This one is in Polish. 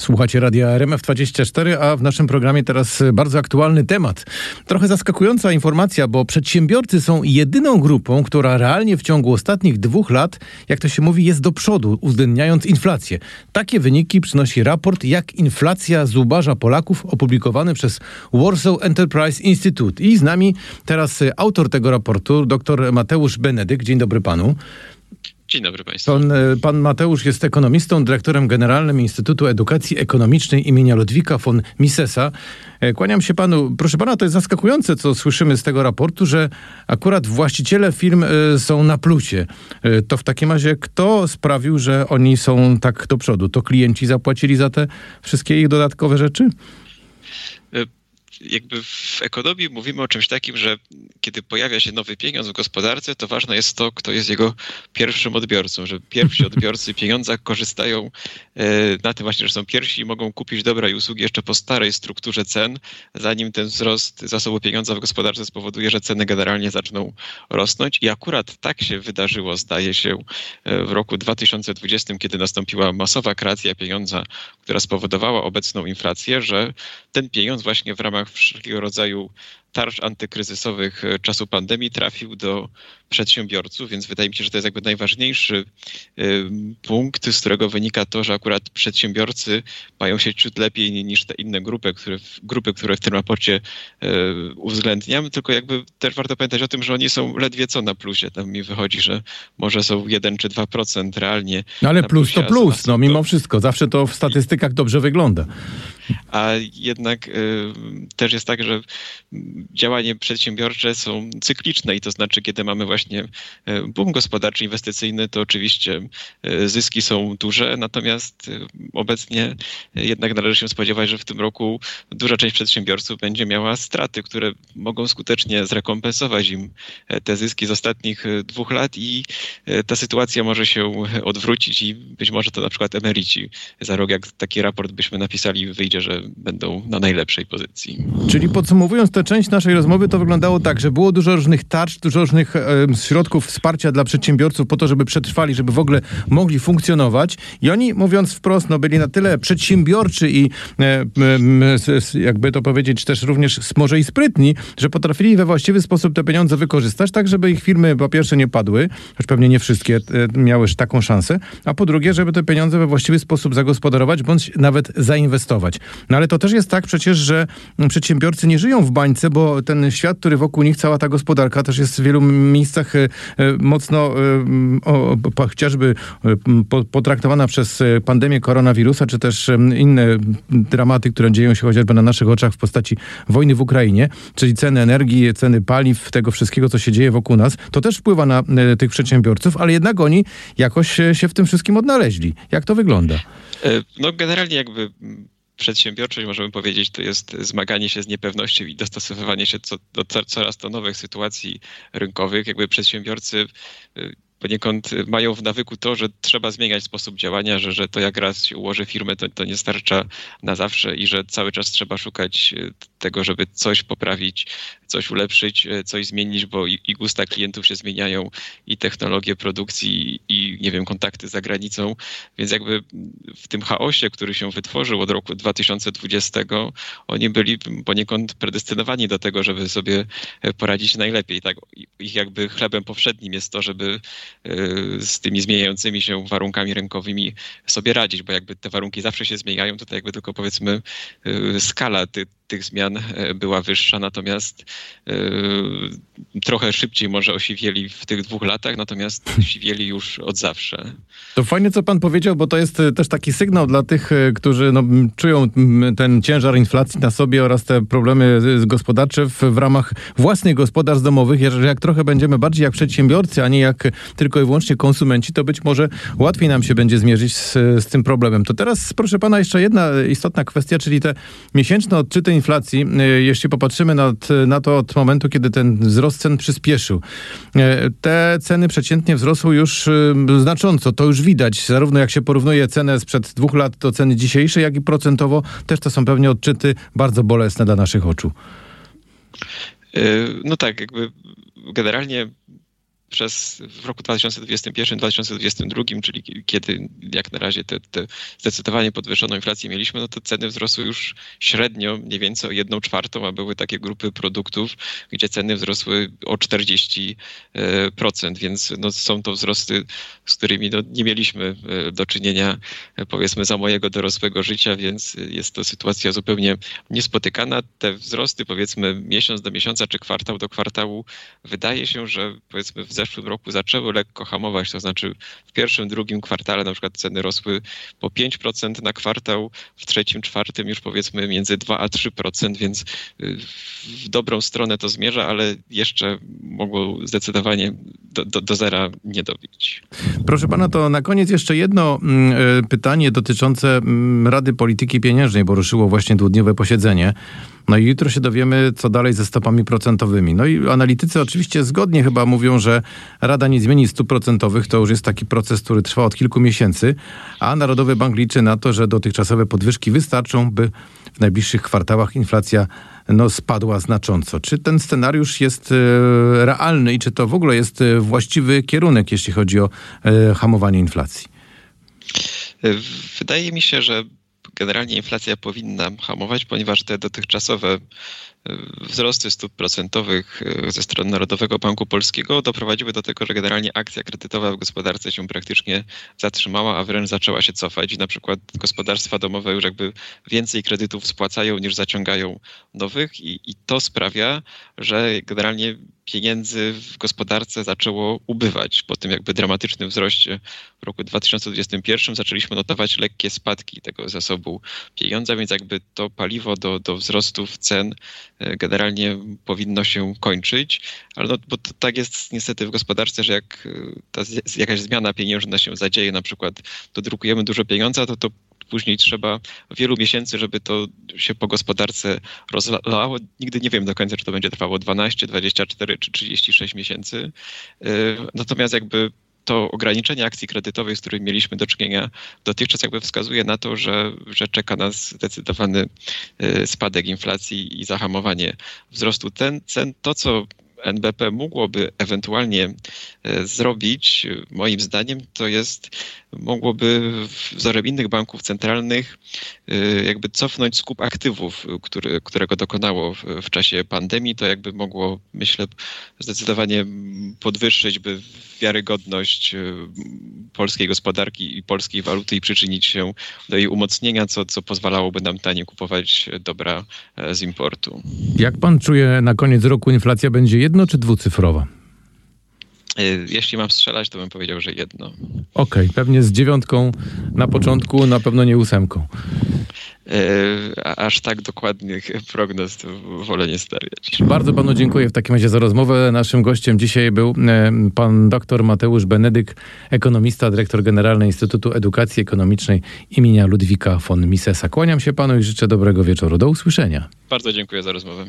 Słuchacie radia RMF24, a w naszym programie teraz bardzo aktualny temat. Trochę zaskakująca informacja, bo przedsiębiorcy są jedyną grupą, która realnie w ciągu ostatnich dwóch lat, jak to się mówi, jest do przodu, uwzględniając inflację. Takie wyniki przynosi raport Jak inflacja zubaża Polaków, opublikowany przez Warsaw Enterprise Institute. I z nami teraz autor tego raportu, dr Mateusz Benedyk. Dzień dobry panu. Dzień dobry Państwu. Pan, e, pan, Mateusz jest ekonomistą, dyrektorem generalnym Instytutu Edukacji Ekonomicznej imienia Ludwika von Misesa. E, kłaniam się panu. Proszę pana, to jest zaskakujące, co słyszymy z tego raportu, że akurat właściciele firm e, są na plusie. To w takim razie kto sprawił, że oni są tak do przodu? To klienci zapłacili za te wszystkie ich dodatkowe rzeczy? Jakby w ekonomii mówimy o czymś takim, że kiedy pojawia się nowy pieniądz w gospodarce, to ważne jest to, kto jest jego pierwszym odbiorcą, że pierwsi odbiorcy pieniądza korzystają e, na tym właśnie, że są pierwsi i mogą kupić dobra i usługi jeszcze po starej strukturze cen, zanim ten wzrost zasobu pieniądza w gospodarce spowoduje, że ceny generalnie zaczną rosnąć. I akurat tak się wydarzyło, zdaje się, e, w roku 2020, kiedy nastąpiła masowa kreacja pieniądza, która spowodowała obecną inflację, że ten pieniądz właśnie w ramach wszelkiego rodzaju tarcz antykryzysowych e, czasu pandemii trafił do przedsiębiorców, więc wydaje mi się, że to jest jakby najważniejszy e, punkt, z którego wynika to, że akurat przedsiębiorcy mają się ciut lepiej niż te inne grupy, które, grupy, które w tym raporcie e, uwzględniam, tylko jakby też warto pamiętać o tym, że oni są ledwie co na plusie. Tam mi wychodzi, że może są 1 czy 2% realnie. No ale plus plusie, to plus, no mimo to... wszystko. Zawsze to w statystykach dobrze wygląda. A jednak y, też jest tak, że działania przedsiębiorcze są cykliczne i to znaczy, kiedy mamy właśnie e, boom gospodarczy, inwestycyjny, to oczywiście e, zyski są duże, natomiast e, obecnie jednak należy się spodziewać, że w tym roku duża część przedsiębiorców będzie miała straty, które mogą skutecznie zrekompensować im te zyski z ostatnich dwóch lat i ta sytuacja może się odwrócić i być może to na przykład emeryci za rok, jak taki raport byśmy napisali, wyjdzie, że będą na najlepszej pozycji. Czyli podsumowując tę część naszej rozmowy, to wyglądało tak, że było dużo różnych tarcz, dużo różnych środków wsparcia dla przedsiębiorców po to, żeby przetrwali, żeby w ogóle mogli funkcjonować. I oni, mówiąc wprost, no, byli na tyle przedsiębiorczy i e, jakby to powiedzieć też również może i sprytni, że potrafili we właściwy sposób te pieniądze wykorzystać, tak żeby ich firmy po pierwsze nie padły, choć pewnie nie wszystkie e, miały taką szansę, a po drugie, żeby te pieniądze we właściwy sposób zagospodarować, bądź nawet zainwestować. No ale to też jest tak przecież, że przedsiębiorcy nie żyją w bańce, bo ten świat, który wokół nich, cała ta gospodarka też jest w wielu miejscach e, e, mocno e, chociażby potraktowana przez pandemię koronawirusa, czy też inne dramaty, które dzieją się chociażby na naszych oczach w postaci wojny w Ukrainie, czyli ceny energii, ceny paliw, tego wszystkiego, co się dzieje wokół nas, to też wpływa na tych przedsiębiorców, ale jednak oni jakoś się w tym wszystkim odnaleźli. Jak to wygląda? No generalnie jakby przedsiębiorczość, możemy powiedzieć, to jest zmaganie się z niepewnością i dostosowywanie się co, do coraz to nowych sytuacji rynkowych. Jakby przedsiębiorcy y, poniekąd mają w nawyku to, że trzeba zmieniać sposób działania, że, że to jak raz się ułoży firmę, to, to nie starcza na zawsze i że cały czas trzeba szukać y, tego, żeby coś poprawić, coś ulepszyć, y, coś zmienić, bo i, i gusta klientów się zmieniają, i technologie produkcji, i nie wiem, kontakty za granicą, więc jakby w tym chaosie, który się wytworzył od roku 2020, oni byli poniekąd predestynowani do tego, żeby sobie poradzić najlepiej. Tak? Ich jakby chlebem powszednim jest to, żeby z tymi zmieniającymi się warunkami rynkowymi sobie radzić, bo jakby te warunki zawsze się zmieniają, to jakby tylko powiedzmy y, skala ty, tych zmian e, była wyższa, natomiast y, trochę szybciej może osiwieli w tych dwóch latach, natomiast siwieli już od zawsze. To fajnie, co pan powiedział, bo to jest też taki sygnał dla tych, którzy no, czują ten ciężar inflacji na sobie oraz te problemy gospodarcze w, w ramach własnych gospodarstw domowych. Jeżeli jak trochę będziemy bardziej jak przedsiębiorcy, a nie jak tylko i wyłącznie konsumenci, to być może łatwiej nam się będzie zmierzyć z, z tym problemem. To teraz, proszę pana, jeszcze jedna istotna kwestia, czyli te miesięczne odczyty inflacji. E, jeśli popatrzymy na, na to od momentu, kiedy ten wzrost cen przyspieszył, e, te ceny przeciętnie wzrosły już e, znacząco. To już widać, zarówno jak się porównuje cenę sprzed dwóch lat do ceny dzisiejszej, jak i procentowo. Też to są pewnie odczyty bardzo bolesne dla naszych oczu. No tak, jakby generalnie przez w roku 2021-2022, czyli kiedy jak na razie te, zdecydowanie podwyższoną inflację mieliśmy, no to ceny wzrosły już średnio mniej więcej o jedną czwartą, a były takie grupy produktów, gdzie ceny wzrosły o 40%, więc no są to wzrosty, z którymi no nie mieliśmy do czynienia powiedzmy za mojego dorosłego życia, więc jest to sytuacja zupełnie niespotykana. Te wzrosty powiedzmy miesiąc do miesiąca czy kwartał do kwartału wydaje się, że powiedzmy w zeszłym roku zaczęły lekko hamować, to znaczy w pierwszym, drugim kwartale na przykład ceny rosły po 5% na kwartał, w trzecim, czwartym już powiedzmy między 2 a 3%, więc y, w dobrą stronę to zmierza, ale jeszcze mogło zdecydowanie do, do, do zera nie dobić. Proszę pana, to na koniec jeszcze jedno mm, e, pytanie dotyczące mm, Rady Polityki Pieniężnej, bo ruszyło właśnie dwudniowe posiedzenie. No i jutro się dowiemy, co dalej ze stopami procentowymi. No i analitycy oczywiście zgodnie chyba mówią, że Rada nie zmieni stóp procentowych. To już jest taki proces, który trwa od kilku miesięcy, a Narodowy Bank liczy na to, że dotychczasowe podwyżki wystarczą, by w najbliższych kwartałach inflacja no, spadła znacząco. Czy ten scenariusz jest e, realny i czy to w ogóle jest e, właściwy kierunek, jeśli chodzi o e, hamowanie inflacji? Wydaje mi się, że generalnie inflacja powinna hamować, ponieważ te dotychczasowe wzrosty stóp procentowych e, ze strony Narodowego Banku Polskiego doprowadziły do tego, że generalnie akcja kredytowa w gospodarce się praktycznie zatrzymała, a wręcz zaczęła się cofać. Na przykład gospodarstwa domowe już jakby więcej kredytów spłacają niż zaciągają nowych i, i to sprawia, że generalnie pieniędzy w gospodarce zaczęło ubywać. Po tym jakby dramatycznym wzroście w roku 2021 zaczęliśmy notować lekkie spadki tego zasobu pieniądza, więc jakby to paliwo do, do wzrostów cen generalnie powinno się kończyć, ale no, bo to tak jest niestety w gospodarce, że jak e, ta jakaś zmiana pieniężna się zadzieje, na przykład dodrukujemy dużo pieniądza, to to później trzeba wielu miesięcy, żeby to się po gospodarce rozlało. Nigdy nie wiem do końca, czy to będzie trwało 12, 24 czy 36 miesięcy. E, natomiast jakby to ograniczenie akcji kredytowej, z którymi mieliśmy do czynienia dotychczas, jakby wskazuje na to, że, że czeka nas zdecydowany e, spadek inflacji i zahamowanie wzrostu ten, cen. To, co NBP mogłoby ewentualnie e, zrobić, moim zdaniem, to jest mogłoby wzorem innych banków centralnych y, jakby cofnąć skup aktywów, który, którego dokonało w, czasie pandemii, to jakby mogło, myślę, zdecydowanie podwyższyć by wiarygodność y, polskiej gospodarki i polskiej waluty i przyczynić się do jej umocnienia, co, co pozwalałoby nam taniej kupować dobra e, z importu. Jak pan czuje na koniec roku inflacja będzie jedno czy dwucyfrowa? Y, jeśli mam strzelać, to bym powiedział, że jedno. Okej, okay, pewnie z dziewiątką na początku, na pewno nie ósemką. Y, aż tak dokładnych prognoz wolę nie stawiać. Bardzo panu dziękuję w takim razie za rozmowę. Naszym gościem dzisiaj był e, pan dr Mateusz Benedyk, ekonomista, dyrektor generalny Instytutu Edukacji Ekonomicznej imienia Ludwika von Misesa. Kłaniam się panu i życzę dobrego wieczoru. Do usłyszenia. Bardzo dziękuję za rozmowę.